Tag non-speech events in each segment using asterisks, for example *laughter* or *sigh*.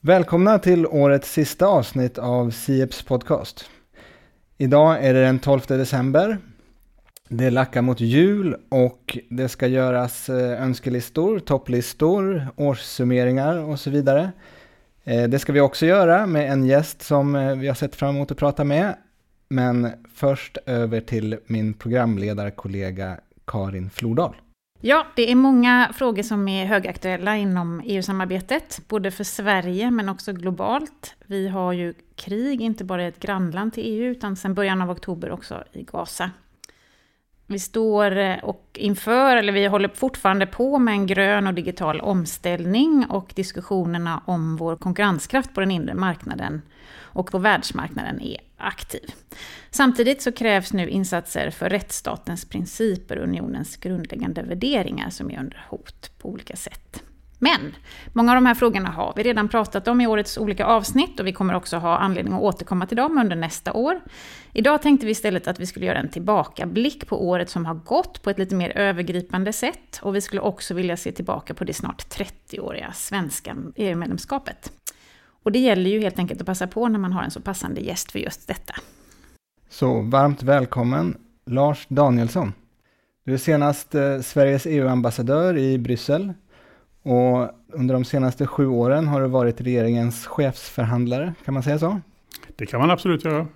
Välkomna till årets sista avsnitt av Sieps podcast. Idag är det den 12 december. Det lackar mot jul och det ska göras eh, önskelistor, topplistor, årssummeringar och så vidare. Eh, det ska vi också göra med en gäst som eh, vi har sett fram emot att prata med. Men först över till min programledarkollega Karin Flordal. Ja, det är många frågor som är högaktuella inom EU-samarbetet, både för Sverige men också globalt. Vi har ju krig, inte bara i ett grannland till EU, utan sedan början av oktober också i Gaza. Vi står eh, och inför, eller vi håller fortfarande på med en grön och digital omställning och diskussionerna om vår konkurrenskraft på den inre marknaden och på världsmarknaden är aktiv. Samtidigt så krävs nu insatser för rättsstatens principer och unionens grundläggande värderingar som är under hot på olika sätt. Men många av de här frågorna har vi redan pratat om i årets olika avsnitt och vi kommer också ha anledning att återkomma till dem under nästa år. Idag tänkte vi istället att vi skulle göra en tillbakablick på året som har gått på ett lite mer övergripande sätt och vi skulle också vilja se tillbaka på det snart 30-åriga svenska EU-medlemskapet. Och det gäller ju helt enkelt att passa på när man har en så passande gäst för just detta. Så varmt välkommen Lars Danielsson. Du är senast eh, Sveriges EU-ambassadör i Bryssel och under de senaste sju åren har du varit regeringens chefsförhandlare, kan man säga så? Det kan man absolut göra.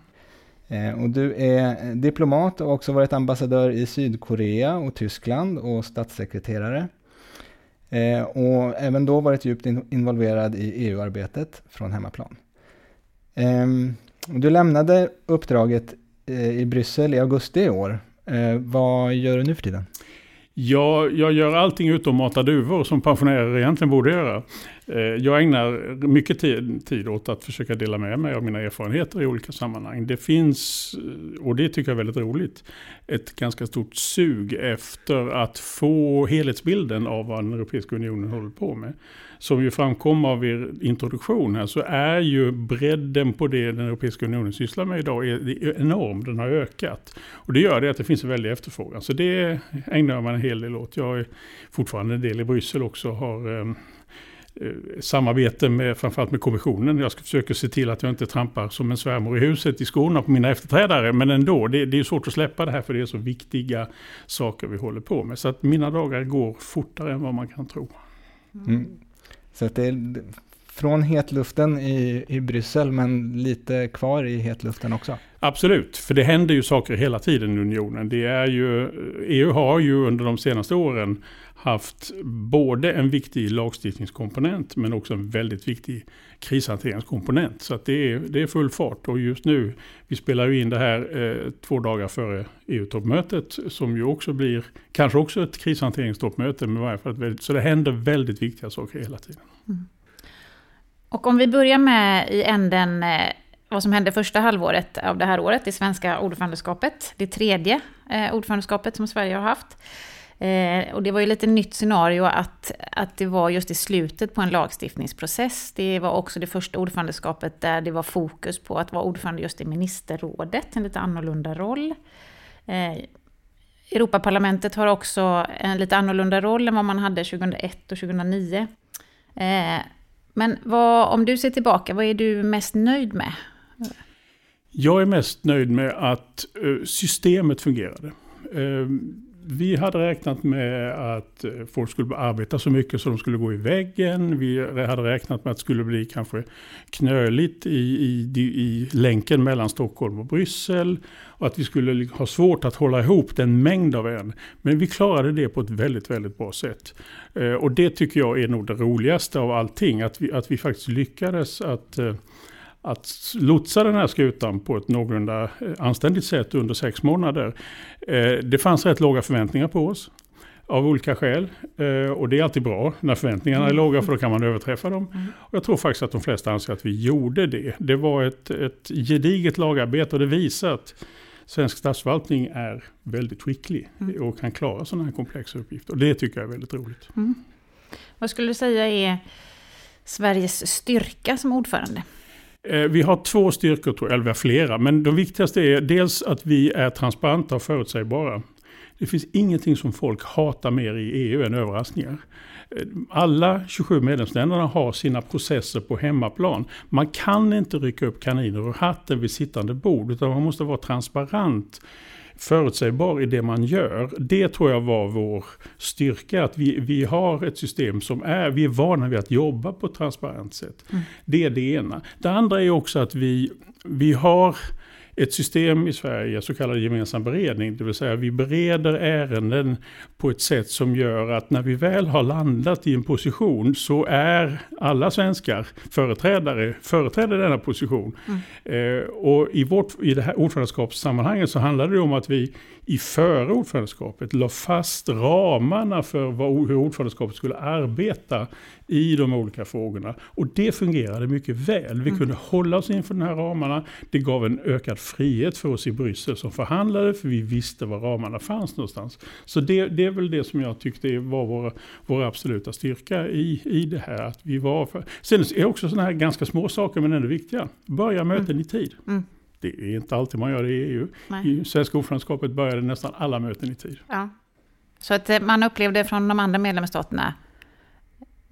Eh, och du är diplomat och också varit ambassadör i Sydkorea och Tyskland och statssekreterare. Eh, och även då varit djupt involverad i EU-arbetet från hemmaplan. Ehm, du lämnade uppdraget eh, i Bryssel i augusti i år. Vad gör du nu för tiden? Jag, jag gör allting utom mata duvor som pensionärer egentligen borde göra. Eh, jag ägnar mycket tid, tid åt att försöka dela med mig av mina erfarenheter i olika sammanhang. Det finns, eh, och det tycker jag är väldigt roligt, ett ganska stort sug efter att få helhetsbilden av vad den Europeiska Unionen håller på med som ju framkom av er introduktion här, så är ju bredden på det den Europeiska Unionen sysslar med idag är enorm. Den har ökat. Och det gör det att det finns en väldig efterfrågan. Så det ägnar man en hel del åt. Jag är fortfarande en del i Bryssel också. Har, eh, eh, samarbete med framförallt med kommissionen. Jag ska försöka se till att jag inte trampar som en svärmor i huset i skorna på mina efterträdare. Men ändå, det, det är svårt att släppa det här för det är så viktiga saker vi håller på med. Så att mina dagar går fortare än vad man kan tro. Mm. Så att det från hetluften i, i Bryssel, men lite kvar i hetluften också. Absolut, för det händer ju saker hela tiden i unionen. Det är ju, EU har ju under de senaste åren haft både en viktig lagstiftningskomponent men också en väldigt viktig krishanteringskomponent. Så att det, är, det är full fart och just nu, vi spelar ju in det här eh, två dagar före EU-toppmötet som ju också blir, kanske också ett krishanteringstoppmöte, men i varje fall väldigt, så det händer väldigt viktiga saker hela tiden. Mm. Och om vi börjar med i änden eh, vad som hände första halvåret av det här året, det svenska ordförandeskapet, det tredje eh, ordförandeskapet som Sverige har haft. Eh, och det var ju lite nytt scenario att, att det var just i slutet på en lagstiftningsprocess. Det var också det första ordförandeskapet där det var fokus på att vara ordförande just i ministerrådet, en lite annorlunda roll. Europaparlamentet har också en lite annorlunda roll än vad man hade 2001 och 2009. Men vad, om du ser tillbaka, vad är du mest nöjd med? Jag är mest nöjd med att eh, systemet fungerade. Ehm, vi hade räknat med att eh, folk skulle arbeta så mycket så de skulle gå i väggen. Vi hade räknat med att det skulle bli kanske knöligt i, i, i länken mellan Stockholm och Bryssel. Och att vi skulle ha svårt att hålla ihop den mängd av ärenden. Men vi klarade det på ett väldigt, väldigt bra sätt. Eh, och det tycker jag är nog det roligaste av allting. Att vi, att vi faktiskt lyckades att eh, att lotsa den här skutan på ett någorlunda eh, anständigt sätt under sex månader. Eh, det fanns rätt låga förväntningar på oss. Av olika skäl. Eh, och det är alltid bra när förväntningarna är mm. låga för då kan man överträffa dem. Mm. Och jag tror faktiskt att de flesta anser att vi gjorde det. Det var ett, ett gediget lagarbete och det visar att svensk statsförvaltning är väldigt skicklig mm. och kan klara sådana här komplexa uppgifter. Och det tycker jag är väldigt roligt. Mm. Vad skulle du säga är Sveriges styrka som ordförande? Eh, vi har två styrkor, tror jag, eller vi har flera. Men de viktigaste är dels att vi är transparenta och förutsägbara. Det finns ingenting som folk hatar mer i EU än överraskningar. Eh, alla 27 medlemsländerna har sina processer på hemmaplan. Man kan inte rycka upp kaniner ur hatten vid sittande bord, utan man måste vara transparent förutsägbar i det man gör. Det tror jag var vår styrka. Att vi, vi har ett system som är, vi är vana vid att jobba på ett transparent sätt. Mm. Det är det ena. Det andra är också att vi, vi har ett system i Sverige, så kallad gemensam beredning, det vill säga vi bereder ärenden på ett sätt som gör att när vi väl har landat i en position så är alla svenskar företrädare, företräder denna position. Mm. Eh, och i, vårt, i det här ordförandeskapssammanhanget så handlar det om att vi i före ordförandeskapet la fast ramarna för vad, hur ordförandeskapet skulle arbeta i de olika frågorna. Och det fungerade mycket väl. Vi mm. kunde hålla oss inför de här ramarna. Det gav en ökad frihet för oss i Bryssel som förhandlade, för vi visste var ramarna fanns någonstans. Så det, det väl det som jag tyckte var vår, vår absoluta styrka i, i det här. Att vi var för, sen är det också sådana här ganska små saker men ändå viktiga. Börja möten mm. i tid. Mm. Det är inte alltid man gör det i EU. Nej. I svenska ordförandeskapet började nästan alla möten i tid. Ja. Så att eh, man upplevde från de andra medlemsstaterna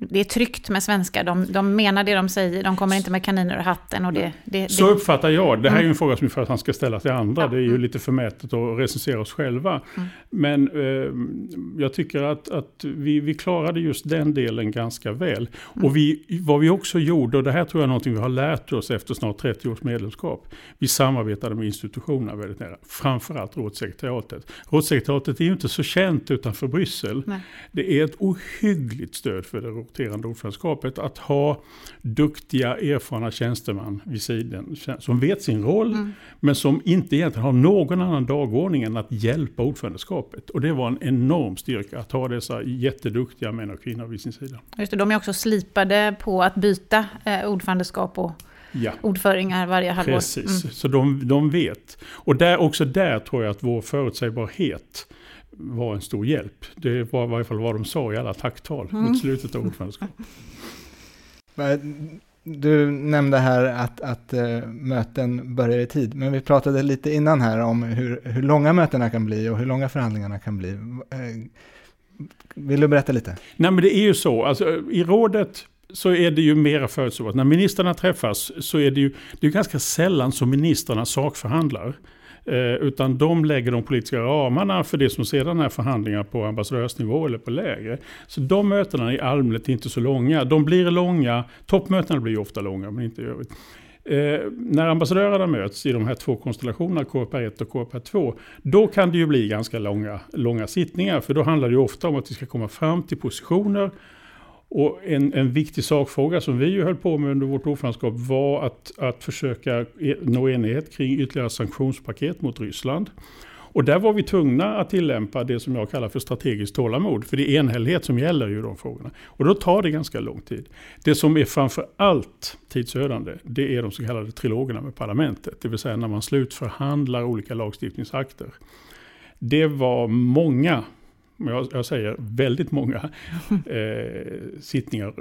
det är tryggt med svenskar. De, de menar det de säger. De kommer inte med kaniner och hatten. Och det, det, så det... uppfattar jag. Det här är ju en mm. fråga som i första hand ska ställas till andra. Ja. Det är ju mm. lite förmätet att recensera oss själva. Mm. Men eh, jag tycker att, att vi, vi klarade just den delen ganska väl. Mm. Och vi, vad vi också gjorde, och det här tror jag är någonting vi har lärt oss efter snart 30 års medlemskap. Vi samarbetade med institutionerna väldigt nära. Framförallt rådssekretariatet. Rådssekretariatet är ju inte så känt utanför Bryssel. Nej. Det är ett ohyggligt stöd för det roterande ordförandeskapet att ha duktiga, erfarna tjänstemän vid sidan som vet sin roll, mm. men som inte egentligen har någon annan dagordning än att hjälpa ordförandeskapet. Och det var en enorm styrka att ha dessa jätteduktiga män och kvinnor vid sin sida. Just det, de är också slipade på att byta eh, ordförandeskap och ja. ordföringar varje halvår. Precis, mm. så de, de vet. Och där, också där tror jag att vår förutsägbarhet var en stor hjälp. Det var i varje fall vad de sa i alla tacktal mm. mot slutet av ordförandeskapet. *laughs* Du nämnde här att, att uh, möten börjar i tid, men vi pratade lite innan här om hur, hur långa mötena kan bli och hur långa förhandlingarna kan bli. Uh, vill du berätta lite? Nej, men det är ju så, alltså, i rådet så är det ju mera förutsägbart. När ministrarna träffas så är det ju det är ganska sällan som ministrarna sakförhandlar. Eh, utan de lägger de politiska ramarna för det som sedan är förhandlingar på ambassadörsnivå eller på lägre. Så de mötena är i allmänhet inte så långa. De blir långa, toppmötena blir ofta långa men inte i övrigt. Eh, när ambassadörerna möts i de här två konstellationerna, KPR1 och KPR2, då kan det ju bli ganska långa, långa sittningar. För då handlar det ju ofta om att vi ska komma fram till positioner och en, en viktig sakfråga som vi ju höll på med under vårt ordförandeskap var att, att försöka e, nå enighet kring ytterligare sanktionspaket mot Ryssland. Och där var vi tvungna att tillämpa det som jag kallar för strategiskt tålamod. För det är enhällighet som gäller i de frågorna. Och då tar det ganska lång tid. Det som är framför allt tidsödande, det är de så kallade trilogerna med parlamentet. Det vill säga när man slutförhandlar olika lagstiftningsakter. Det var många jag, jag säger väldigt många *laughs* eh, sittningar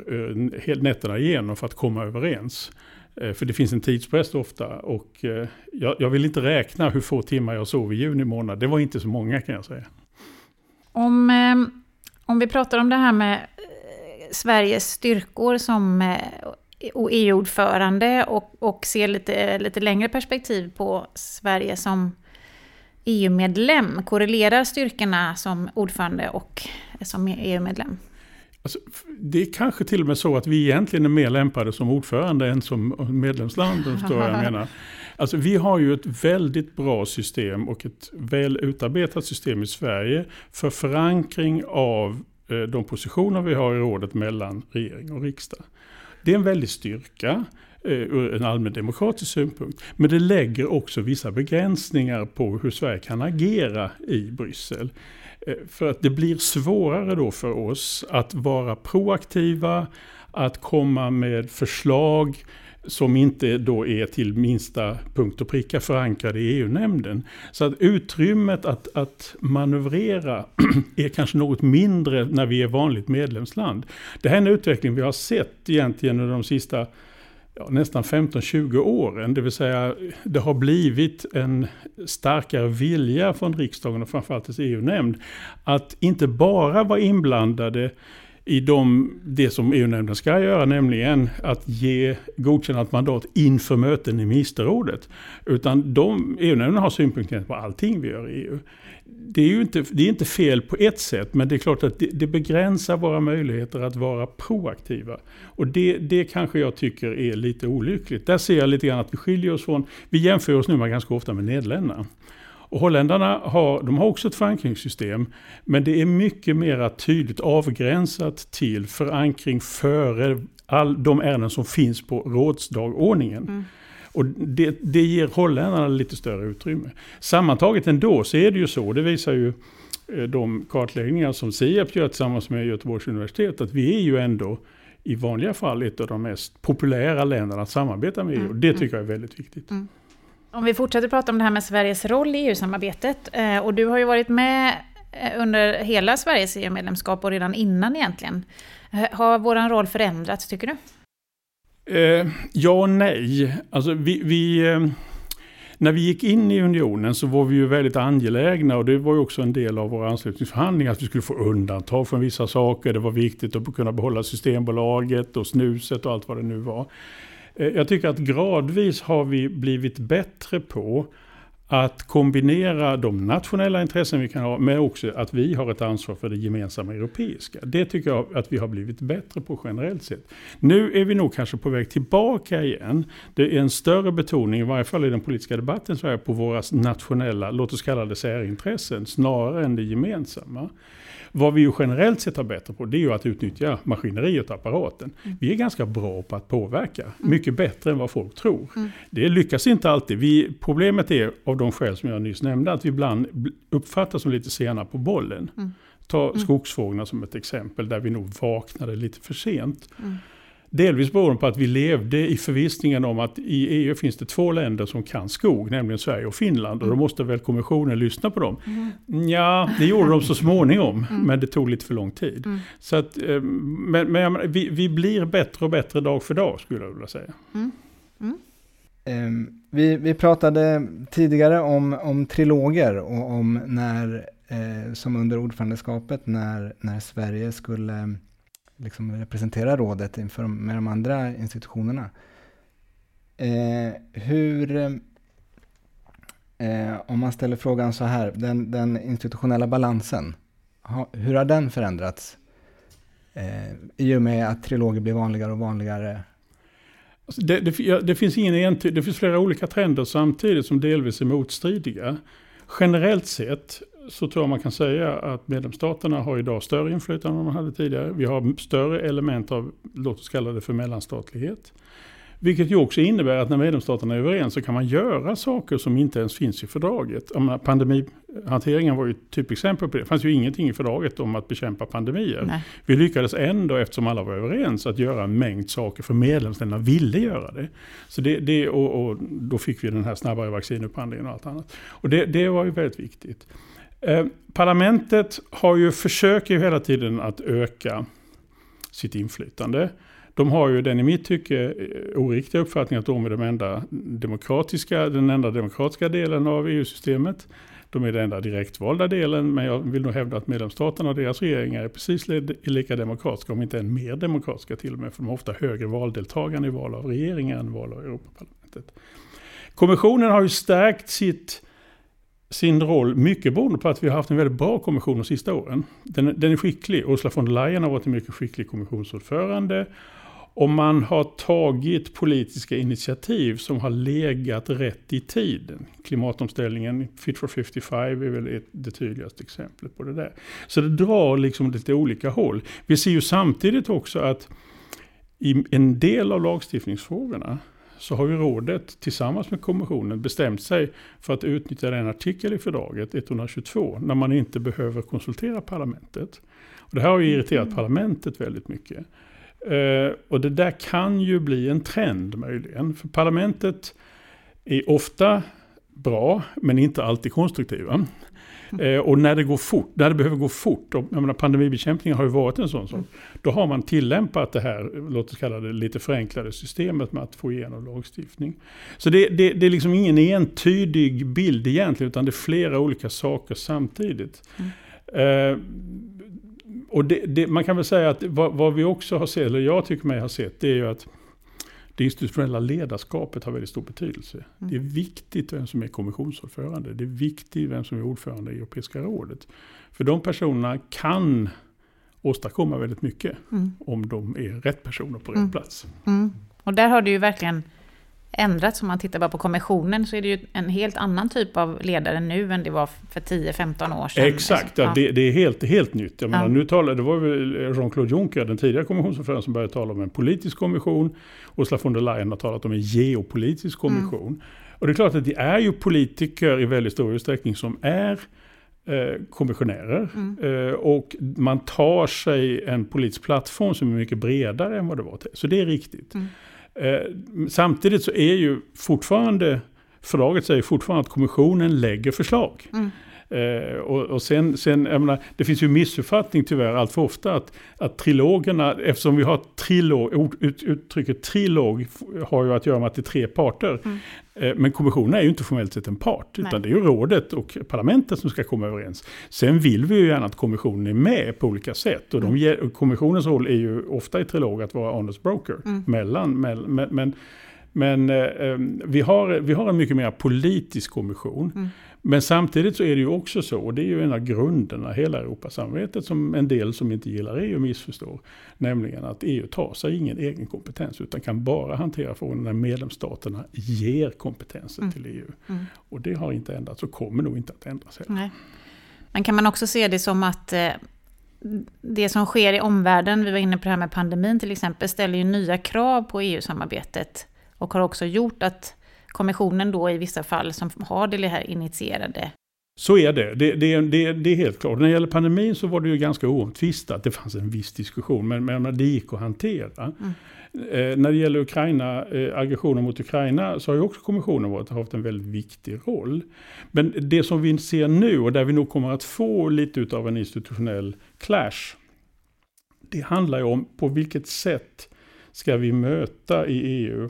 eh, nätterna igenom för att komma överens. Eh, för det finns en tidspress ofta och eh, jag, jag, vill inte räkna hur få timmar jag sov i juni månad. Det var inte så många kan jag säga. Om, eh, om vi pratar om det här med eh, Sveriges styrkor som EU-ordförande och, och ser lite, lite längre perspektiv på Sverige som EU-medlem? Korrelerar styrkorna som ordförande och som EU-medlem? Alltså, det är kanske till och med så att vi egentligen är mer lämpade som ordförande än som medlemsland. *laughs* jag menar. Alltså, vi har ju ett väldigt bra system och ett väl utarbetat system i Sverige för förankring av eh, de positioner vi har i rådet mellan regering och riksdag. Det är en väldig styrka. Eh, ur en allmän demokratisk synpunkt. Men det lägger också vissa begränsningar på hur Sverige kan agera i Bryssel. Eh, för att det blir svårare då för oss att vara proaktiva, att komma med förslag som inte då är till minsta punkt och pricka förankrade i EU-nämnden. Så att utrymmet att, att manövrera *clears throat* är kanske något mindre när vi är vanligt medlemsland. Det här är en utveckling vi har sett egentligen under de sista ja, nästan 15-20 åren. Det vill säga det har blivit en starkare vilja från riksdagen och framförallt dess EU-nämnd att inte bara vara inblandade i de, det som EU-nämnden ska göra, nämligen att ge godkännat mandat inför möten i ministerrådet. Utan EU-nämnden har synpunkter på allting vi gör i EU. Det är ju inte, det är inte fel på ett sätt, men det är klart att det, det begränsar våra möjligheter att vara proaktiva. Och det, det kanske jag tycker är lite olyckligt. Där ser jag lite grann att vi skiljer oss från, vi jämför oss nu ganska ofta med Nederländerna. Och holländarna har, de har också ett förankringssystem, men det är mycket mer tydligt avgränsat till förankring före all de ärenden som finns på rådsdagordningen. Mm. Och det, det ger holländarna lite större utrymme. Sammantaget ändå så är det ju så, det visar ju eh, de kartläggningar som SIAP gör tillsammans med Göteborgs universitet, att vi är ju ändå i vanliga fall ett av de mest populära länderna att samarbeta med. Mm. Och det tycker jag är väldigt viktigt. Mm. Om vi fortsätter prata om det här med Sveriges roll i EU-samarbetet. Eh, och du har ju varit med eh, under hela Sveriges EU-medlemskap och redan innan egentligen. Eh, har vår roll förändrats, tycker du? Eh, ja och nej. Alltså vi, vi eh, när vi gick in i unionen så var vi ju väldigt angelägna och det var ju också en del av våra anslutningsförhandlingar att vi skulle få undantag från vissa saker. Det var viktigt att kunna behålla Systembolaget och snuset och allt vad det nu var. Eh, jag tycker att gradvis har vi blivit bättre på att kombinera de nationella intressen vi kan ha med också att vi har ett ansvar för det gemensamma europeiska. Det tycker jag att vi har blivit bättre på generellt sett. Nu är vi nog kanske på väg tillbaka igen. Det är en större betoning, i varje fall i den politiska debatten, så här, på våra nationella, låt oss kalla det särintressen, snarare än det gemensamma. Vad vi ju generellt sett har bättre på det är ju att utnyttja maskineriet och apparaten. Mm. Vi är ganska bra på att påverka, mm. mycket bättre än vad folk tror. Mm. Det lyckas inte alltid. Vi, problemet är av de skäl som jag nyss nämnde, att vi ibland uppfattas som lite sena på bollen. Mm. Ta mm. skogsfrågorna som ett exempel, där vi nog vaknade lite för sent. Mm. Delvis beroende på att vi levde i förvissningen om att i EU finns det två länder som kan skog, nämligen Sverige och Finland. Och då mm. måste väl kommissionen lyssna på dem. Mm. Ja, det gjorde de så småningom, mm. men det tog lite för lång tid. Mm. Så att, eh, men, men vi, vi, blir bättre och bättre dag för dag, skulle jag vilja säga. Mm. Um, vi, vi pratade tidigare om, om triloger och om när, eh, som under ordförandeskapet, när, när Sverige skulle liksom representera rådet inför med de andra institutionerna. Eh, hur, eh, om man ställer frågan så här, den, den institutionella balansen, ha, hur har den förändrats eh, i och med att triloger blir vanligare och vanligare? Alltså det, det, det, finns ingen det finns flera olika trender samtidigt som delvis är motstridiga. Generellt sett så tror jag man kan säga att medlemsstaterna har idag större inflytande än de hade tidigare. Vi har större element av, låt oss kalla det för mellanstatlighet. Vilket ju också innebär att när medlemsstaterna är överens så kan man göra saker som inte ens finns i fördraget. Pandemihanteringen var ju ett typexempel på det. Det fanns ju ingenting i fördraget om att bekämpa pandemier. Nej. Vi lyckades ändå, eftersom alla var överens, att göra en mängd saker för medlemsländerna ville göra det. Så det, det och, och, då fick vi den här snabbare vaccinupphandlingen och allt annat. Och det, det var ju väldigt viktigt. Eh, parlamentet har ju, försöker ju hela tiden att öka sitt inflytande. De har ju den i mitt tycke eh, oriktiga uppfattningen att de är de enda demokratiska, den enda demokratiska delen av EU-systemet. De är den enda direktvalda delen, men jag vill nog hävda att medlemsstaterna och deras regeringar är precis lika demokratiska, om inte än mer demokratiska till och med, för de har ofta högre valdeltagande i val av regeringar än val av Europaparlamentet. Kommissionen har ju stärkt sitt sin roll, mycket beroende på att vi har haft en väldigt bra kommission de sista åren. Den, den är skicklig. Ursula von der Leyen har varit en mycket skicklig kommissionsordförande. Och man har tagit politiska initiativ som har legat rätt i tiden. Klimatomställningen, Fit for 55 är väl det tydligaste exemplet på det där. Så det drar liksom lite olika håll. Vi ser ju samtidigt också att i en del av lagstiftningsfrågorna så har ju rådet tillsammans med kommissionen bestämt sig för att utnyttja den artikel i fördraget, 122, när man inte behöver konsultera parlamentet. Och det här har ju irriterat mm. parlamentet väldigt mycket. Uh, och det där kan ju bli en trend möjligen. För parlamentet är ofta bra, men inte alltid konstruktiva. *laughs* Eh, och när det går fort, när det behöver gå fort, och, jag menar, pandemibekämpningen har ju varit en sån sak, då har man tillämpat det här, låt oss kalla det lite förenklade systemet med att få igenom lagstiftning. Så det, det, det är liksom ingen entydig bild egentligen, utan det är flera olika saker samtidigt. Mm. Eh, och det, det, man kan väl säga att vad, vad, vi också har sett, eller jag tycker mig ha sett, det är ju att det institutionella ledarskapet har väldigt stor betydelse. Mm. Det är viktigt vem som är kommissionsordförande. Det är viktigt vem som är ordförande i Europeiska rådet. För de personerna kan åstadkomma väldigt mycket mm. om de är rätt personer på rätt mm. plats. Mm. Och där har det ju verkligen ändrats. Om man tittar bara på kommissionen så är det ju en helt annan typ av ledare nu än det var för 10-15 år sedan. Exakt, ja. Det, det, är helt, helt nytt. Jag menar, nu talar, det var väl Jean-Claude Juncker, den tidigare kommissionsordföranden, som började tala om en politisk kommission. Ursula von der Leyen har talat om en geopolitisk kommission. Mm. Och det är klart att det är ju politiker i väldigt stor utsträckning som är eh, kommissionärer. Mm. Eh, och man tar sig en politisk plattform som är mycket bredare än vad det var. Så det är riktigt. Mm. Eh, samtidigt så är ju fortfarande, fördraget säger fortfarande att kommissionen lägger förslag. Mm. Eh, och, och, sen, sen menar, det finns ju missuppfattning tyvärr allt för ofta att, att trilogerna, eftersom vi har trilog, ut, uttrycket trilog har ju att göra med att det är tre parter. Mm. Eh, men kommissionen är ju inte formellt sett en part, Nej. utan det är ju rådet och parlamentet som ska komma överens. Sen vill vi ju gärna att kommissionen är med på olika sätt. Och de, mm. kommissionens roll är ju ofta i trilog att vara honest broker. Mm. Mellan, mell, men, men, men eh, vi, har, vi har en mycket mer politisk kommission. Mm. Men samtidigt så är det ju också så, och det är ju en av grunderna, hela Europasamarbetet som en del som inte gillar EU missförstår. Nämligen att EU tar sig ingen egen kompetens utan kan bara hantera frågor när medlemsstaterna ger kompetensen mm. till EU. Mm. Och det har inte ändrats och kommer nog inte att ändras heller. Nej. Men kan man också se det som att eh, det som sker i omvärlden, vi var inne på det här med pandemin till exempel, ställer ju nya krav på EU-samarbetet. Och har också gjort att kommissionen då i vissa fall som har det här initierade. Så är det. Det, det, det, det är helt klart. När det gäller pandemin så var det ju ganska oomtvistat. Det fanns en viss diskussion, men, men det gick att hantera. Mm. Eh, när det gäller Ukraina, eh, aggressionen mot Ukraina så har ju också kommissionen varit, haft en väldigt viktig roll. Men det som vi ser nu och där vi nog kommer att få lite av en institutionell clash. Det handlar ju om på vilket sätt ska vi möta i EU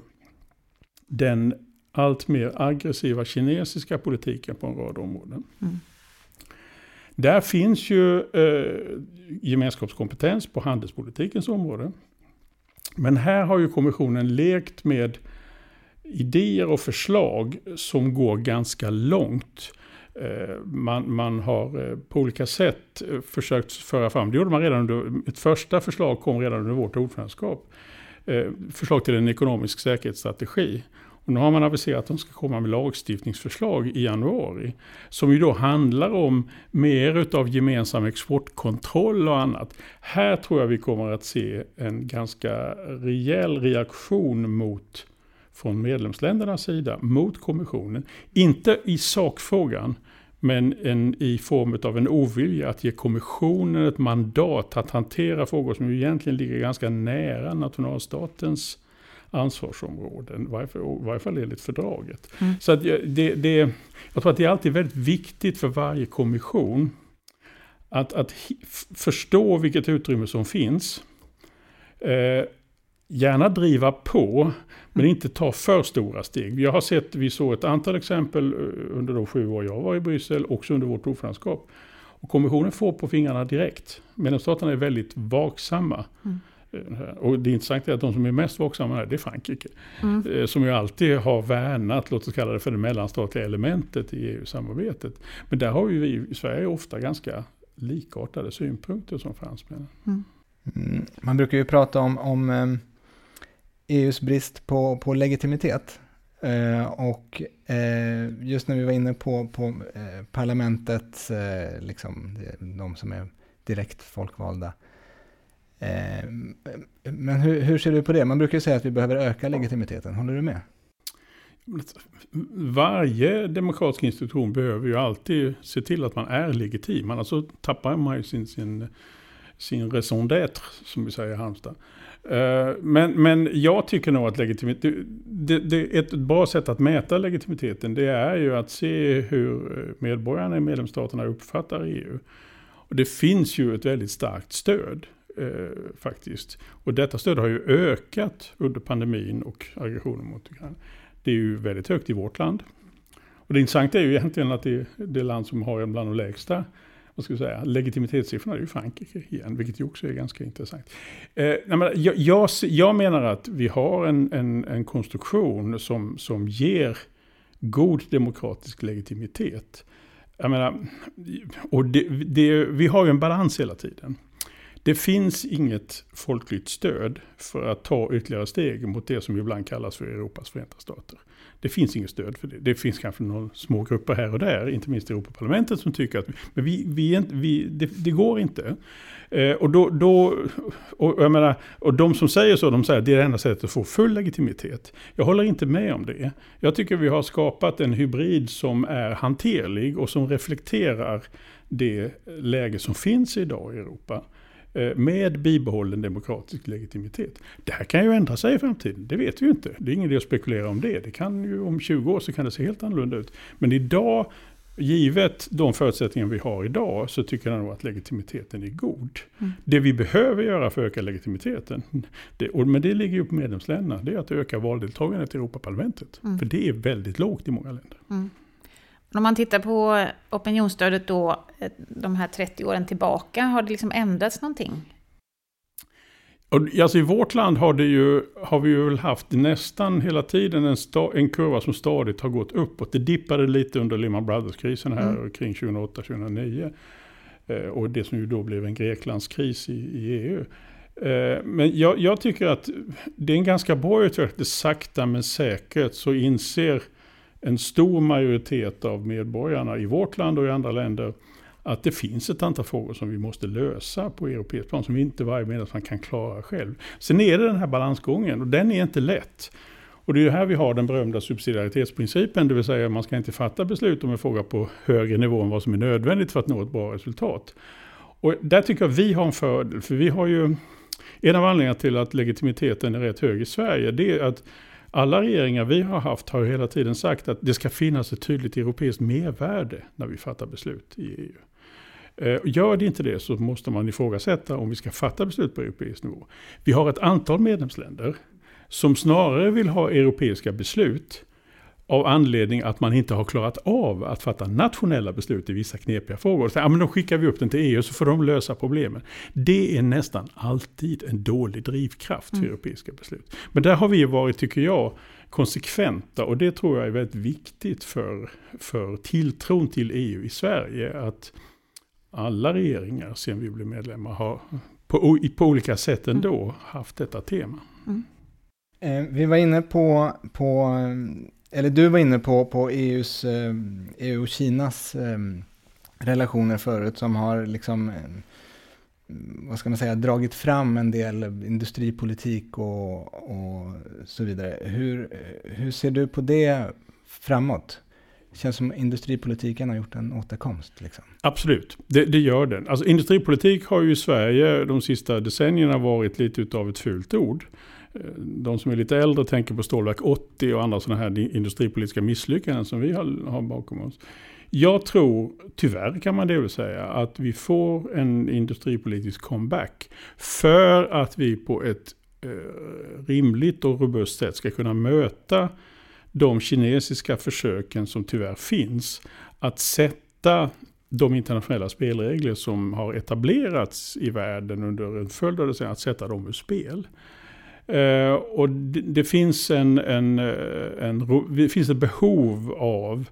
den allt mer aggressiva kinesiska politiken på en rad områden. Mm. Där finns ju eh, gemenskapskompetens på handelspolitikens område. Men här har ju kommissionen lekt med idéer och förslag som går ganska långt. Eh, man, man, har eh, på olika sätt eh, försökt föra fram, det gjorde man redan under, ett första förslag kom redan under vårt ordförandeskap. Förslag till en ekonomisk säkerhetsstrategi. Och nu har man aviserat att de ska komma med lagstiftningsförslag i januari. Som ju då handlar om mer utav gemensam exportkontroll och annat. Här tror jag vi kommer att se en ganska rejäl reaktion mot från medlemsländernas sida mot kommissionen. Inte i sakfrågan, men en, i form av en ovilja att ge kommissionen ett mandat att hantera frågor som egentligen ligger ganska nära nationalstatens ansvarsområden, i varje fall enligt fördraget. Mm. Så att det, det, jag tror att det är alltid väldigt viktigt för varje kommission att, att förstå vilket utrymme som finns. Eh, gärna driva på, men mm. inte ta för stora steg. Jag har sett, vi såg ett antal exempel eh, under de sju år jag var i Bryssel, också under vårt ordförandeskap. Och kommissionen får på fingrarna direkt. Medlemsstaterna är väldigt vaksamma. Mm. Och det intressanta är att de som är mest vaksamma här, det är Frankrike. Mm. Eh, som ju alltid har värnat, låt oss kalla det för det mellanstatliga elementet i EU-samarbetet. Men där har ju vi i Sverige ofta ganska likartade synpunkter som fransmännen. Mm. Mm. Man brukar ju prata om, om um, EUs brist på, på legitimitet. Uh, och uh, just när vi var inne på, på parlamentet, liksom, de som är direkt folkvalda, Eh, Eh, men hur, hur, ser du på det? Man brukar ju säga att vi behöver öka legitimiteten. Håller du med? Varje demokratisk institution behöver ju alltid se till att man är legitim. Annars så tappar man ju sin, sin, sin raison d'être, som vi säger i Halmstad. Eh, men, men jag tycker nog att legitimitet, det, det, ett bra sätt att mäta legitimiteten det är ju att se hur medborgarna i medlemsstaterna uppfattar EU. Och det finns ju ett väldigt starkt stöd eh, faktiskt. Och detta stöd har ju ökat under pandemin och aggressionen mot Ukraina. Det är ju väldigt högt i vårt land. Och det intressanta är ju egentligen att det är det land som har en bland de lägsta vad ska jag säga, legitimitetssiffrorna är ju Frankrike igen, vilket ju också är ganska intressant. Eh, jag, jag, jag, menar att vi har en, en, en konstruktion som, som ger god demokratisk legitimitet. Jag menar, och det, det, vi har ju en balans hela tiden. Det finns inget folkligt stöd för att ta ytterligare steg mot det som ibland kallas för Europas förenta stater. Det finns inget stöd för det. Det finns kanske några små grupper här och där, inte minst i Europaparlamentet, som tycker att men vi, vi, vi, det, det, går inte. Eh, och, då, då, och, jag menar, och de som säger så, de säger att det är det enda sättet att få full legitimitet. Jag håller inte med om det. Jag tycker vi har skapat en hybrid som är hanterlig och som reflekterar det läge som finns idag i Europa. Eh, med bibehållen demokratisk legitimitet. Det här kan ju ändra sig i framtiden, det vet vi ju inte. Det är ingen idé att spekulera om det. Det kan ju om 20 år så kan det se helt annorlunda ut. Men idag, givet de förutsättningar vi har idag, så tycker jag nog att legitimiteten är god. Mm. Det vi behöver göra för att öka legitimiteten, det, och, men det ligger ju på medlemsländerna, det är att öka valdeltagandet i Europaparlamentet. Mm. För det är väldigt lågt i många länder. Mm. Om man tittar på opinionsstödet då, eh, de här 30 åren tillbaka, har det liksom ändrats någonting? Alltså I vårt land har, det ju, har vi ju väl haft nästan hela tiden en, sta, en kurva som stadigt har gått uppåt. Det dippade lite under Lehman Brothers-krisen här mm. kring 2008-2009. Eh, och det som ju då blev en Greklandskris i, i EU. Eh, men jag, jag, tycker att det är en ganska bra utveckling. Sakta men säkert så inser en stor majoritet av medborgarna i vårt land och i andra länder att det finns ett antal frågor som vi måste lösa på europeisk plan som inte varje medlemsland kan klara själv. Sen är det den här balansgången och den är inte lätt. Och det är här vi har den berömda subsidiaritetsprincipen, det vill säga att man ska inte fatta beslut om en fråga på högre nivå än vad som är nödvändigt för att nå ett bra resultat. Och där tycker jag vi har en fördel, för vi har ju en av anledningarna till att legitimiteten är rätt hög i Sverige, det är att alla regeringar vi har haft har hela tiden sagt att det ska finnas ett tydligt europeiskt mervärde när vi fattar beslut i EU. Eh, gör det inte det så måste man ifrågasätta om vi ska fatta beslut på europeisk nivå. Vi har ett antal medlemsländer som snarare vill ha europeiska beslut av anledning att man inte har klarat av att fatta nationella beslut i vissa knepiga frågor. Så, ja, men då skickar vi upp den till EU så får de lösa problemen. Det är nästan alltid en dålig drivkraft för mm. europeiska beslut. Men där har vi varit, tycker jag, konsekventa och det tror jag är väldigt viktigt för, för tilltron till EU i Sverige. Att alla regeringar sen vi blev medlemmar har på, på olika sätt ändå mm. haft detta tema. Mm. Eh, vi var inne på, på eller du var inne på, på EUs, eh, EU och Kinas eh, relationer förut som har liksom, eh, vad ska man säga, dragit fram en del industripolitik och, och så vidare. Hur, hur ser du på det framåt? Det känns som industripolitiken har gjort en återkomst. Liksom. Absolut, det, det, gör den. Alltså, industripolitik har ju i Sverige de sista decennierna varit lite av ett fult ord. De som är lite äldre tänker på Stålverk 80 och andra sådana här industripolitiska misslyckanden som vi har, bakom oss. Jag tror, tyvärr kan man det väl säga, att vi får en industripolitisk comeback. För att vi på ett eh, rimligt och robust sätt ska kunna möta de kinesiska försöken som tyvärr finns. Att sätta de internationella spelregler som har etablerats i världen under en följd av decennier, att sätta dem ur spel. Eh, och det, det, finns en, en, eh, en, det finns ett behov av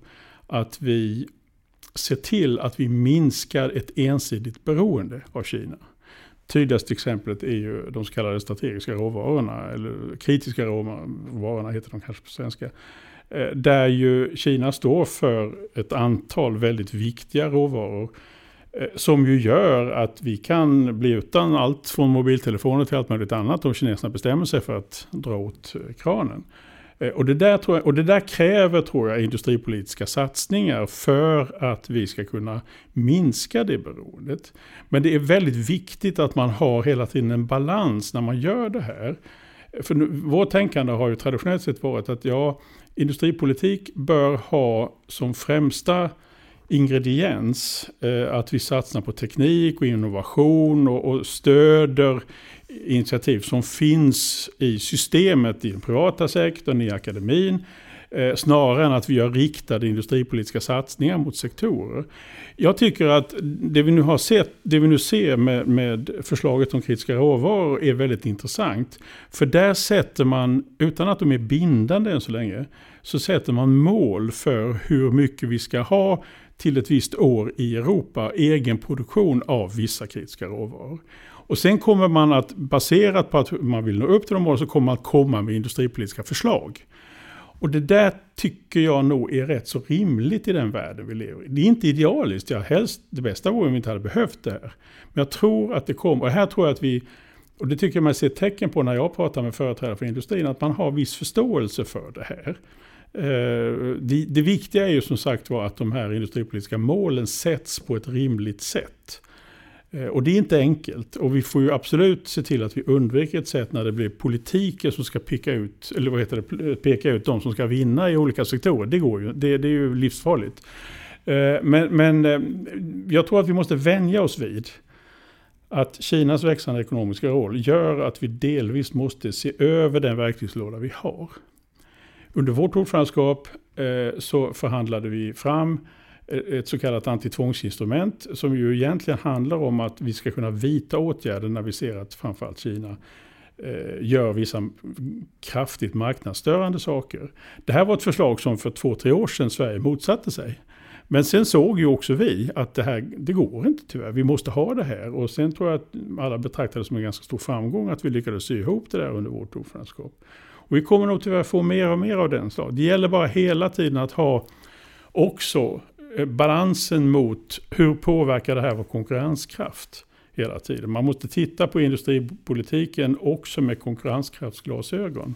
att vi ser till att vi minskar ett ensidigt beroende av Kina. Tydligaste exemplet är ju de så kallade strategiska råvarorna, eller kritiska råvarorna heter de kanske på svenska. Eh, där ju Kina står för ett antal väldigt viktiga råvaror Eh, Eh, som ju gör att vi kan bli utan allt från mobiltelefoner till allt möjligt annat om kineserna bestämmer sig för att dra åt eh, kranen. Eh, och det, där tror jag, och det där kräver, tror jag, industripolitiska satsningar för att vi ska kunna minska det beroendet. Men det är väldigt viktigt att man har hela tiden en balans när man gör det här. För vårt tänkande har ju traditionellt sett varit att ja, industripolitik bör ha som främsta ingrediens. Eh, att vi satsar på teknik och innovation och, och stöder initiativ som finns i systemet i den privata sektorn, i akademin. Eh, snarare än att vi gör riktade industripolitiska satsningar mot sektorer. Jag tycker att det vi nu, har sett, det vi nu ser med, med förslaget om kritiska råvaror är väldigt intressant. För där sätter man, utan att de är bindande än så länge, så sätter man mål för hur mycket vi ska ha till ett visst år i Europa, egen produktion av vissa kritiska råvaror. Och sen kommer man att, baserat på att man vill nå upp till de målen, så kommer man att komma med industripolitiska förslag. Och det där tycker jag nog är rätt så rimligt i den världen vi lever i. Det är inte idealiskt, jag helst det bästa vore om vi inte hade behövt det här. Men jag tror att det kommer, och här tror jag att vi, och det tycker jag man ser tecken på när jag pratar med företrädare för industrin, att man har viss förståelse för det här. Eh, det, det viktiga är ju som sagt var att de här industripolitiska målen sätts på ett rimligt sätt. Eh, och det är inte enkelt. Och vi får ju absolut se till att vi undviker ett sätt när det blir politiker som ska peka ut, eller vad heter det, peka ut de som ska vinna i olika sektorer. Det går ju, det, det är ju livsfarligt. Eh, men, men jag tror att vi måste vänja oss vid att Kinas växande ekonomiska roll gör att vi delvis måste se över den verktygslåda vi har. Under vårt ordförandeskap eh, så förhandlade vi fram eh, ett så kallat antitvångsinstrument som ju egentligen handlar om att vi ska kunna vidta åtgärder när vi ser att framförallt Kina eh, gör vissa kraftigt marknadsstörande saker. Det här var ett förslag som för två, tre år sedan Sverige motsatte sig. Men sen såg ju också vi att det här, det går inte tyvärr. Vi måste ha det här. Och sen tror jag att alla betraktade det som en ganska stor framgång att vi lyckades sy ihop det där under vårt ordförandeskap. Och vi kommer nog tyvärr få mer och mer av den slag. Det gäller bara hela tiden att ha också eh, balansen mot hur påverkar det här vår konkurrenskraft hela tiden. Man måste titta på industripolitiken också med konkurrenskraftsglasögon.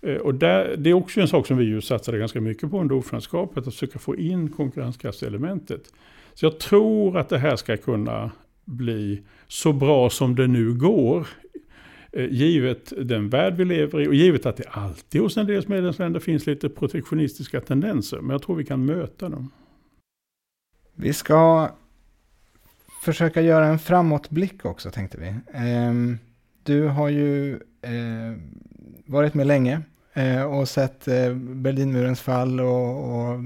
Eh, och där, det är också en sak som vi ju satsade ganska mycket på under ordförandeskapet, att försöka få in konkurrenskraftselementet. Så jag tror att det här ska kunna bli så bra som det nu går Eh, givet den värld vi lever i och givet att det alltid hos en del medlemsländer finns lite protektionistiska tendenser. Men jag tror vi kan möta dem. Vi ska försöka göra en framåtblick också tänkte vi. Ehm, du har ju eh, varit med länge eh, och sett Berlinmurens fall och,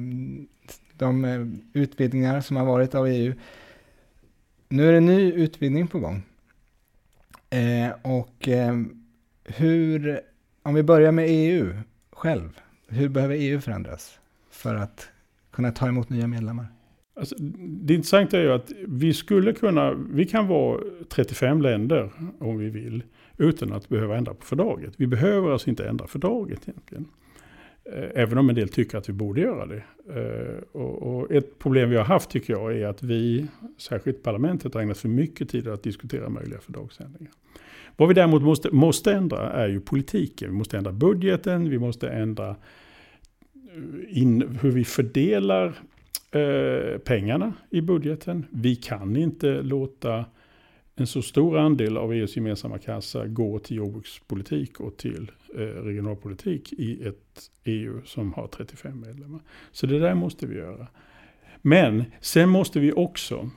de utvidgningar som har varit av EU. Nu är det en ny utvidgning på gång. Eh, och eh, hur, om vi börjar med EU själv, hur behöver EU förändras för att kunna ta emot nya medlemmar? Alltså, det intressanta är ju att vi skulle kunna, vi kan vara 35 länder om vi vill, utan att behöva ändra på fördraget. Vi behöver alltså inte ändra fördraget egentligen. Eh, även om en del tycker att vi borde göra det. Eh, och ett problem vi har haft tycker jag är att vi, särskilt parlamentet, har ägnat för mycket tid att diskutera möjliga fördragsändringar. Vad vi däremot måste, måste ändra är ju politiken. Vi måste ändra budgeten, vi måste ändra eh, in, hur vi fördelar eh, pengarna i budgeten. Vi kan inte låta en så stor andel av EUs gemensamma kassa går till jordbrukspolitik och till eh, regionalpolitik i ett EU som har 35 medlemmar. Så det där måste vi göra. Men sen måste vi också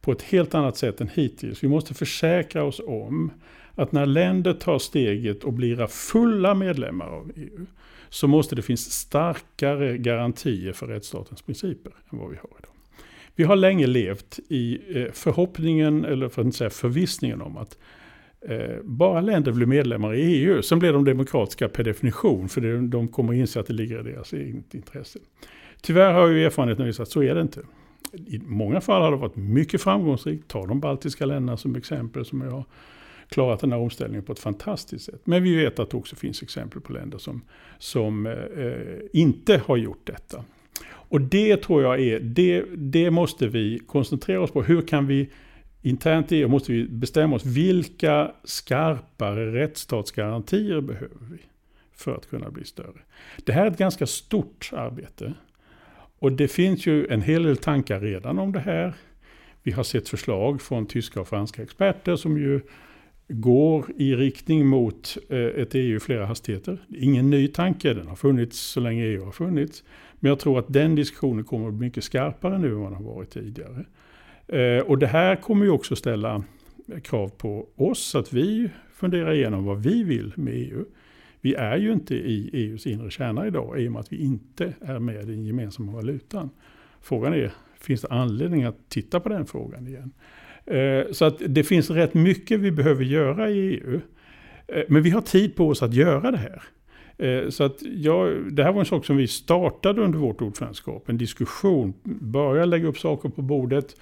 på ett helt annat sätt än hittills. Vi måste försäkra oss om att när länder tar steget och blir fulla medlemmar av EU så måste det finnas starkare garantier för rättsstatens principer än vad vi har idag. Vi har länge levt i eh, förhoppningen, eller för att inte säga förvissningen om att eh, bara länder blir medlemmar i EU, så blir de demokratiska per definition, för de kommer inse att det ligger i deras eget intresse. Tyvärr har ju erfarenheten visat att så är det inte i många fall har det varit mycket framgångsrikt. Ta de baltiska länderna som exempel som har klarat den här omställningen på ett fantastiskt sätt. Men vi vet att det också finns exempel på länder som, som eh, eh inte har gjort detta. Och det tror jag är, det, det måste vi koncentrera oss på. Hur kan vi internt i EU måste vi bestämma oss vilka skarpare rättsstatsgarantier behöver vi för att kunna bli större. Det här är ett ganska stort arbete. Och det finns ju en hel del tankar redan om det här. Vi har sett förslag från tyska och franska experter som ju går i riktning mot eh, ett EU i flera hastigheter. Ingen ny tanke, den har funnits så länge EU har funnits. Men jag tror att den diskussionen kommer att bli mycket skarpare nu än vad den har varit tidigare. Eh, och det här kommer ju också ställa krav på oss att vi funderar igenom vad vi vill med EU. Vi är ju inte i EUs inre kärna idag i och med att vi inte är med i den gemensamma valutan. Frågan är, finns det anledning att titta på den frågan igen? Eh, så att det finns rätt mycket vi behöver göra i EU. Eh, men vi har tid på oss att göra det här. Eh, så att jag, det här var en sak som vi startade under vårt ordförandeskap. En diskussion, börja lägga upp saker på bordet.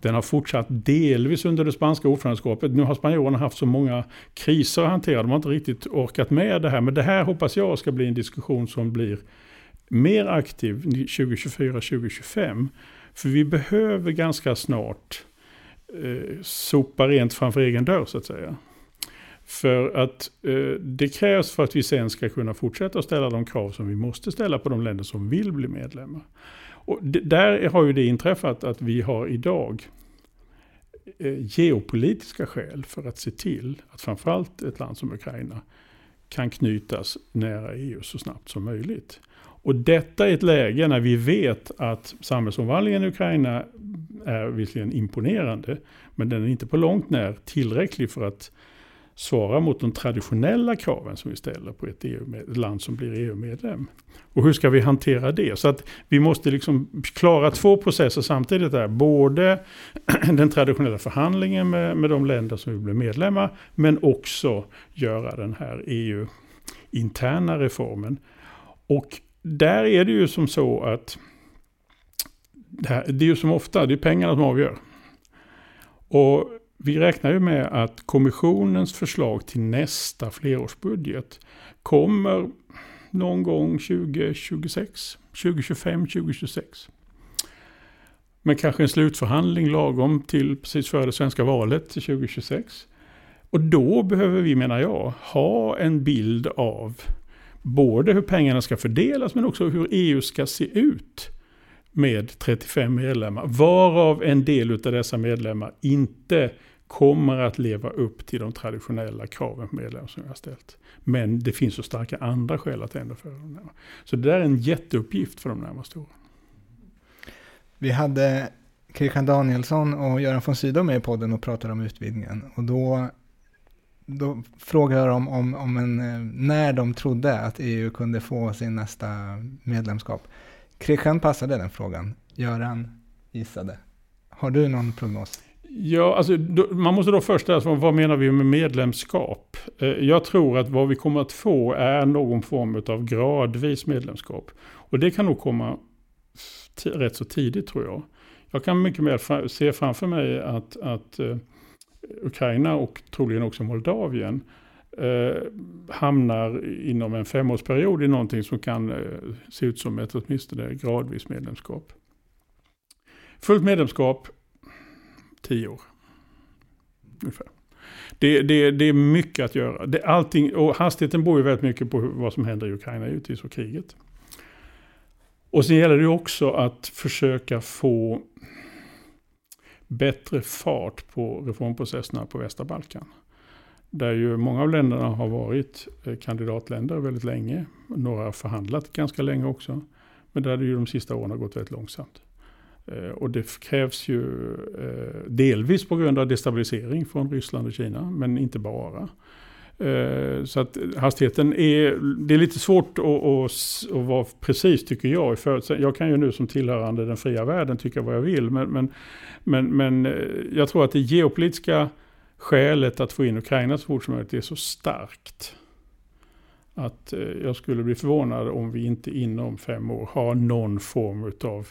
Den har fortsatt delvis under det spanska ordförandeskapet. Nu har spanjorerna haft så många kriser att hantera. De har inte riktigt orkat med det här. Men det här hoppas jag ska bli en diskussion som blir mer aktiv 2024-2025. För vi behöver ganska snart eh, sopa rent framför egen dörr så att säga. För att eh, det krävs för att vi sen ska kunna fortsätta ställa de krav som vi måste ställa på de länder som vill bli medlemmar. Och där har ju det inträffat att vi har idag eh, geopolitiska skäl för att se till att framförallt ett land som Ukraina kan knytas nära EU så snabbt som möjligt. Och detta är ett läge när vi vet att samhällsomvandlingen i Ukraina är visserligen imponerande, men den är inte på långt när tillräcklig för att svara mot de traditionella kraven som vi ställer på ett, EU ett land som blir EU-medlem. Och hur ska vi hantera det? Så att vi måste liksom klara två processer samtidigt. Där. Både *clears throat* den traditionella förhandlingen med, med de länder som vill bli medlemmar, men också göra den här EU-interna reformen. Och där är det ju som så att det, här, det är ju som ofta, det är pengarna som avgör. Och vi räknar ju med att kommissionens förslag till nästa flerårsbudget kommer någon gång 2026, 2025, 2026. Men kanske en slutförhandling lagom till precis före det svenska valet till 2026. Och då behöver vi, menar jag, ha en bild av både hur pengarna ska fördelas men också hur EU ska se ut med 35 medlemmar. Varav en del av dessa medlemmar inte kommer att leva upp till de traditionella kraven på medlemmar som jag har ställt. Men det finns så starka andra skäl att ändra för dem. Så det där är en jätteuppgift för de närmaste åren. Vi hade Christian Danielsson och Göran von Sydow med i podden och pratade om utvidgningen. Och då, då frågade jag dem om, om en, eh, när de trodde att EU kunde få sin nästa medlemskap. Christian passade den frågan. Göran gissade. Har du någon prognos? Ja, alltså, då, man måste då först alltså, vad menar vi med medlemskap? Eh, jag tror att vad vi kommer att få är någon form av gradvis medlemskap. Och det kan nog komma rätt så tidigt tror jag. Jag kan mycket mer se framför mig att, att eh, Ukraina och troligen också Moldavien eh, hamnar inom en femårsperiod i någonting som kan eh, se ut som ett åtminstone gradvis medlemskap. Fullt medlemskap tio år. Ungefär. Det, det, det är mycket att göra. Det, allting, och hastigheten beror ju väldigt mycket på vad som händer i Ukraina givetvis och kriget. Och sen gäller det också att försöka få bättre fart på reformprocesserna på västra Balkan. Där ju många av länderna har varit eh, kandidatländer väldigt länge. Några har förhandlat ganska länge också. Men där det ju de sista åren har gått väldigt långsamt. Eh, och det krävs ju eh, delvis på grund av destabilisering från Ryssland och Kina, men inte bara. Eh, så att hastigheten är, det är lite svårt att, att, att vara precis tycker jag. Jag kan ju nu som tillhörande den fria världen tycka vad jag vill. Men, men, men, men eh, jag tror att det geopolitiska skälet att få in Ukraina så fort som möjligt är så starkt. Att eh, jag skulle bli förvånad om vi inte inom fem år har någon form av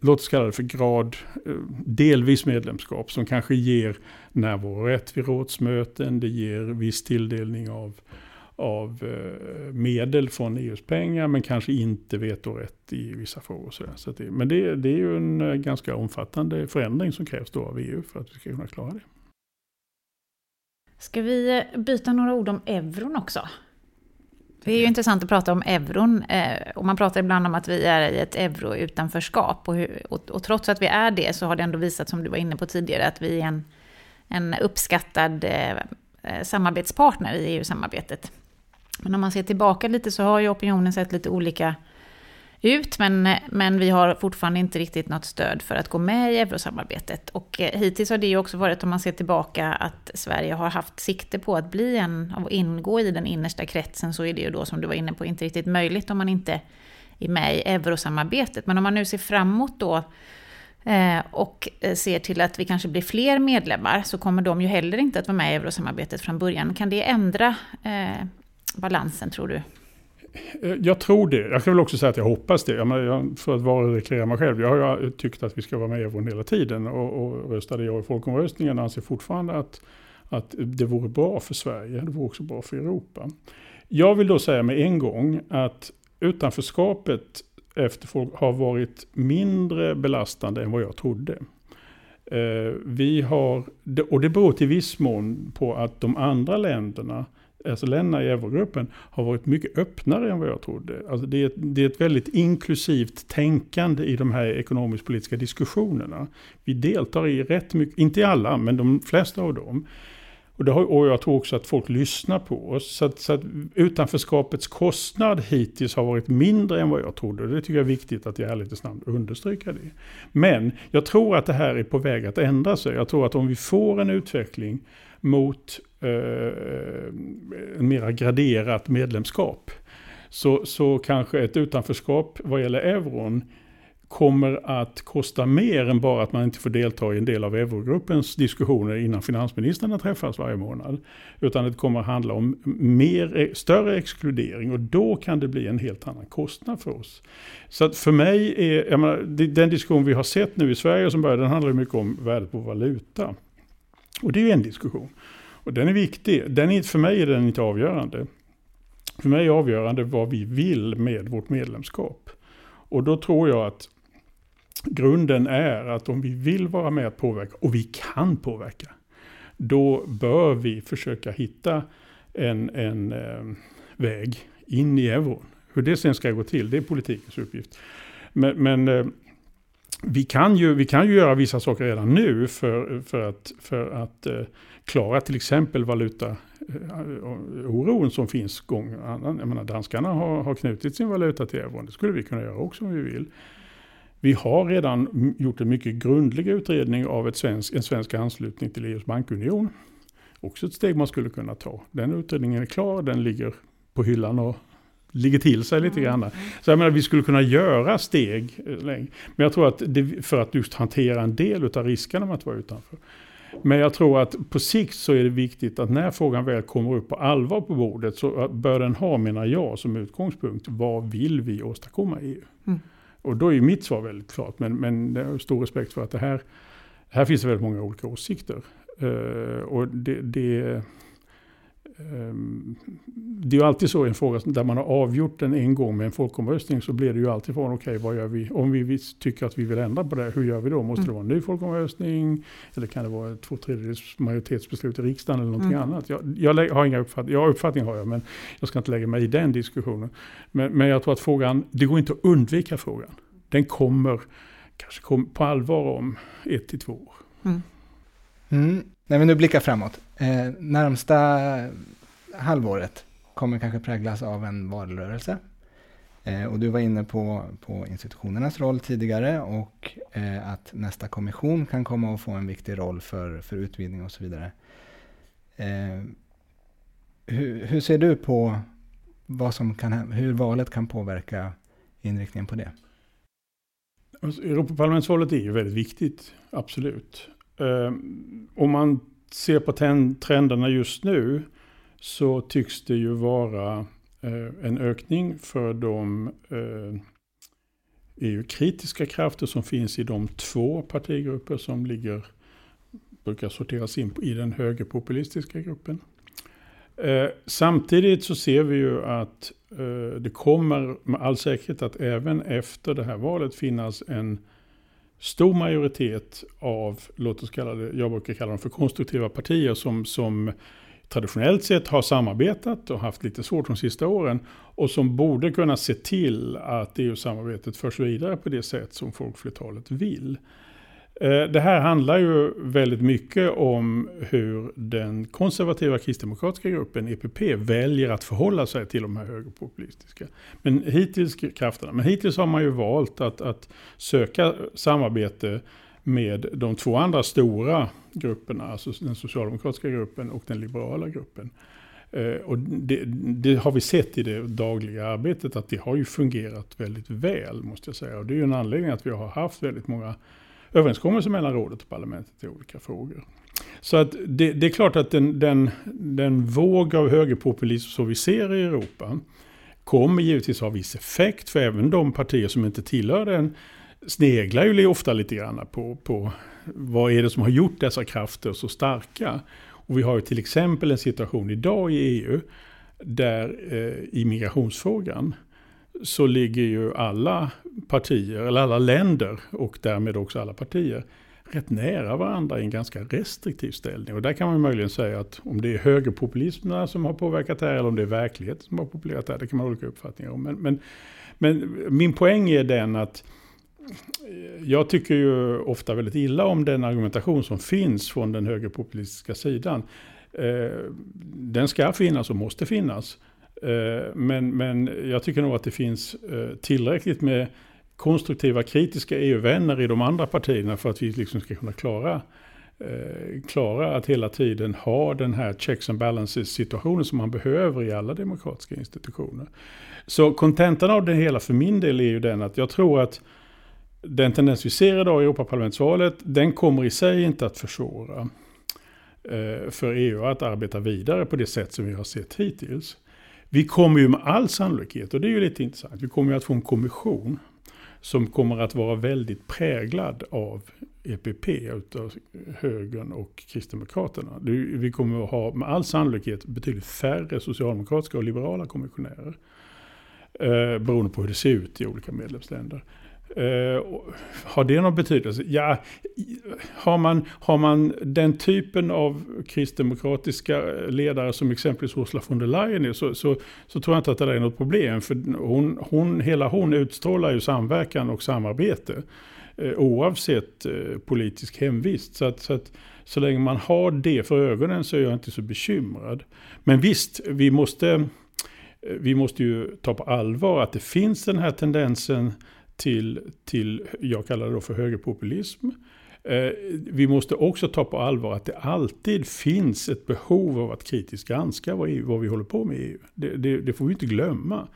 låt oss kalla det för grad, eh, delvis medlemskap som kanske ger närvarorätt vid rådsmöten, det ger viss tilldelning av, av eh, medel från EUs pengar men kanske inte vetorätt i vissa frågor. Så, så det, men det, det är ju en eh, ganska omfattande förändring som krävs då av EU för att vi ska kunna klara det. Ska vi byta några ord om euron också? Det är ju intressant att prata om euron. Eh, och man pratar ibland om att vi är i ett euro-utanförskap. Och, och, och, trots att vi är det så har det ändå visat, som du var inne på tidigare, att vi är en, en uppskattad eh, eh samarbetspartner i EU-samarbetet. Men om man ser tillbaka lite så har ju opinionen sett lite olika ut, men, men vi har fortfarande inte riktigt något stöd för att gå med i eurosamarbetet. Och eh, hittills har det ju också varit, om man ser tillbaka, att Sverige har haft sikte på att bli en, och ingå i den innersta kretsen, så är det ju då, som du var inne på, inte riktigt möjligt om man inte är med i eurosamarbetet. Men om man nu ser framåt då, eh, och eh, ser till att vi kanske blir fler medlemmar, så kommer de ju heller inte att vara med i eurosamarbetet från början. Kan det ändra eh, balansen, tror du? Eh, jag tror det. Jag kan väl också säga att jag hoppas det. Jag, för att vara reklamera mig själv. Jag har tyckt att vi ska vara med i euron hela tiden. Och, och röstade jag i folkomröstningen anser fortfarande att, att det vore bra för Sverige. Det vore också bra för Europa. Jag vill då säga med en gång att utanförskapet efter folk har varit mindre belastande än vad jag trodde. Eh, vi har, och det beror till viss mån på att de andra länderna alltså länderna i eurogruppen har varit mycket öppnare än vad jag trodde. Alltså det, är, det är ett väldigt inklusivt tänkande i de här ekonomisk-politiska diskussionerna. Vi deltar i rätt mycket, inte i alla, men de flesta av dem. Och, det har, och jag tror också att folk lyssnar på oss. Så att, så att utanförskapets kostnad hittills har varit mindre än vad jag trodde. Det tycker jag är viktigt att i ärlighetens namn understryka det. Men jag tror att det här är på väg att ändra sig. Jag tror att om vi får en utveckling mot eh, en mera graderat medlemskap. Så, så kanske ett utanförskap vad gäller euron kommer att kosta mer än bara att man inte får delta i en del av eurogruppens diskussioner innan finansministrarna träffas varje månad. Utan det kommer att handla om mer, eh, större exkludering och då kan det bli en helt annan kostnad för oss. Så att för mig är, menar, den diskussion vi har sett nu i Sverige som börjar, den handlar mycket om värdet på valuta. Och det är en diskussion. Och den är viktig. Den är, för mig är den inte avgörande. För mig är avgörande vad vi vill med vårt medlemskap. Och då tror jag att grunden är att om vi vill vara med och påverka, och vi kan påverka, då bör vi försöka hitta en, en eh, väg in i euron. Hur det sen ska gå till, det är politikens uppgift. Men, men eh, vi, kan ju, vi kan ju göra vissa saker redan nu för, för att, för att eh, klara till exempel valutaoron eh, som finns gång. annan. Jag menar, danskarna har, har knutit sin valuta till euron. Det skulle vi kunna göra också om vi vill. Vi har redan gjort en mycket grundlig utredning av ett svensk, en svensk anslutning till EUs bankunion. Också ett steg man skulle kunna ta. Den utredningen är klar, den ligger på hyllan och ligger till sig lite grann. Så jag menar, vi skulle kunna göra steg längre. Men jag tror att det, för att just hantera en del av riskerna med att vara utanför. Men jag tror att på sikt så är det viktigt att när frågan väl kommer upp på allvar på bordet så bör den ha, menar jag, som utgångspunkt, vad vill vi åstadkomma i EU? Mm. Och då är mitt svar väldigt klart, men, men jag har stor respekt för att det här, här finns det väldigt många olika åsikter. Uh, och det, det det är ju alltid så i en fråga där man har avgjort den en gång med en folkomröstning så blir det ju alltid frågan, okej okay, vad gör vi? Om vi tycker att vi vill ändra på det, hur gör vi då? Måste mm. det vara en ny folkomröstning? Eller kan det vara ett två tredjedels majoritetsbeslut i riksdagen eller någonting mm. annat? Jag, jag, har inga uppfattningar, ja uppfattning har jag men jag ska inte lägga mig i den diskussionen. Men, men jag tror att frågan, det går inte att undvika frågan. Den kommer kanske kom på allvar om ett till två år. Mm. Mm. När vi nu blickar framåt, eh, närmsta halvåret kommer kanske präglas av en valrörelse. Eh, och du var inne på, på institutionernas roll tidigare och eh, att nästa kommission kan komma att få en viktig roll för, för utvidgning och så vidare. Eh, hur, hur, ser du på vad som kan, hur valet kan påverka inriktningen på det? Alltså, Europaparlamentsvalet är ju väldigt viktigt, absolut. Eh, om man ser på trenderna just nu så tycks det ju vara eh, en ökning för de eh, EU-kritiska krafter som finns i de två partigrupper som ligger, brukar sorteras in i den högerpopulistiska gruppen. Eh, samtidigt så ser vi ju att eh, det kommer med all säkerhet att även efter det här valet finnas en stor majoritet av, låt oss kalla det, jag brukar kalla dem för konstruktiva partier som, som traditionellt sett har samarbetat och haft lite svårt de sista åren och som borde kunna se till att EU-samarbetet förs vidare på det sätt som folkflertalet vill. Eh, det här handlar ju väldigt mycket om hur den konservativa kristdemokratiska gruppen, EPP, väljer att förhålla sig till de här högerpopulistiska men hittills, krafterna. Men hittills har man ju valt att, att söka samarbete med de två andra stora grupperna, alltså den socialdemokratiska gruppen och den liberala gruppen. Eh, och det, det, har vi sett i det dagliga arbetet att det har ju fungerat väldigt väl, måste jag säga. Och det är ju en anledning att vi har haft väldigt många överenskommelser mellan rådet och parlamentet i olika frågor. Så att det, det är klart att den, den, den våg av högerpopulism som vi ser i Europa kommer givetvis ha viss effekt, för även de partier som inte tillhör den sneglar ju ofta lite grann på, på vad är det som har gjort dessa krafter så starka. Och vi har ju till exempel en situation idag i EU där eh, i migrationsfrågan så ligger ju alla partier, eller alla länder och därmed också alla partier rätt nära varandra i en ganska restriktiv ställning. Och där kan man möjligen säga att om det är högerpopulismerna som har påverkat det här eller om det är verkligheten som har populerat det här, det kan man ha olika uppfattningar om. Men, men, men min poäng är den att eh, jag tycker ju ofta väldigt illa om den argumentation som finns från den högerpopulistiska sidan. Eh, den ska finnas och måste finnas. Eh, men, men jag tycker nog att det finns eh, tillräckligt med konstruktiva kritiska EU-vänner i de andra partierna för att vi liksom ska kunna klara, eh, klara att hela tiden ha den här checks and balances situationen som man behöver i alla demokratiska institutioner. Så kontentan av det hela för min del är ju den att jag tror att den tendens vi ser idag i Europaparlamentsvalet, den kommer i sig inte att försvåra för EU att arbeta vidare på det sätt som vi har sett hittills. Vi kommer ju med all sannolikhet, och det är ju lite intressant, vi kommer ju att få en kommission som kommer att vara väldigt präglad av EPP, utav högern och Kristdemokraterna. Vi kommer att ha med all sannolikhet betydligt färre socialdemokratiska och liberala kommissionärer. Eh, beroende på hur det ser ut i olika medlemsländer. Uh, har det någon betydelse? Ja, har man, har man den typen av kristdemokratiska ledare som exempelvis Ursula von der Leyen är, så, så, så, tror jag inte att det är något problem. För hon, hon, hela hon utstrålar ju samverkan och samarbete. Uh, oavsett uh, politisk hemvist. Så, att, så, att, så länge man har det för ögonen så är jag inte så bekymrad. Men visst, vi måste, vi måste ju ta på allvar att det finns den här tendensen till, till jag kallar det för högerpopulism. Eh, vi måste också ta på allvar att det alltid finns ett behov av att kritiskt granska vad, EU, vad vi håller på med i EU. Det, det, det, får vi inte glömma.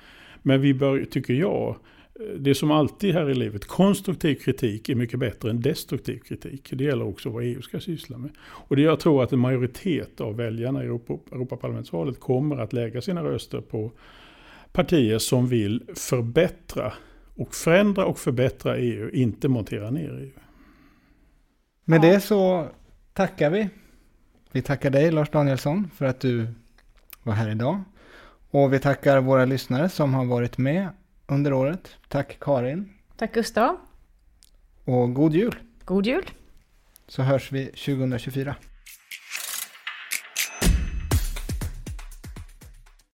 Men vi bör, tycker jag, eh, det som alltid här i livet, konstruktiv kritik är mycket bättre än destruktiv kritik. Det gäller också vad EU ska syssla med. Och det jag tror att en majoritet av väljarna i Europa, Europaparlamentsvalet kommer att lägga sina röster på partier som vill förbättra och förändra och förbättra EU, inte montera ner EU. Med det så tackar vi. Vi tackar dig Lars Danielsson för att du var här idag. Och vi tackar våra lyssnare som har varit med under året. Tack Karin. Tack Gustav. Och god jul. God jul. Så hörs vi 2024.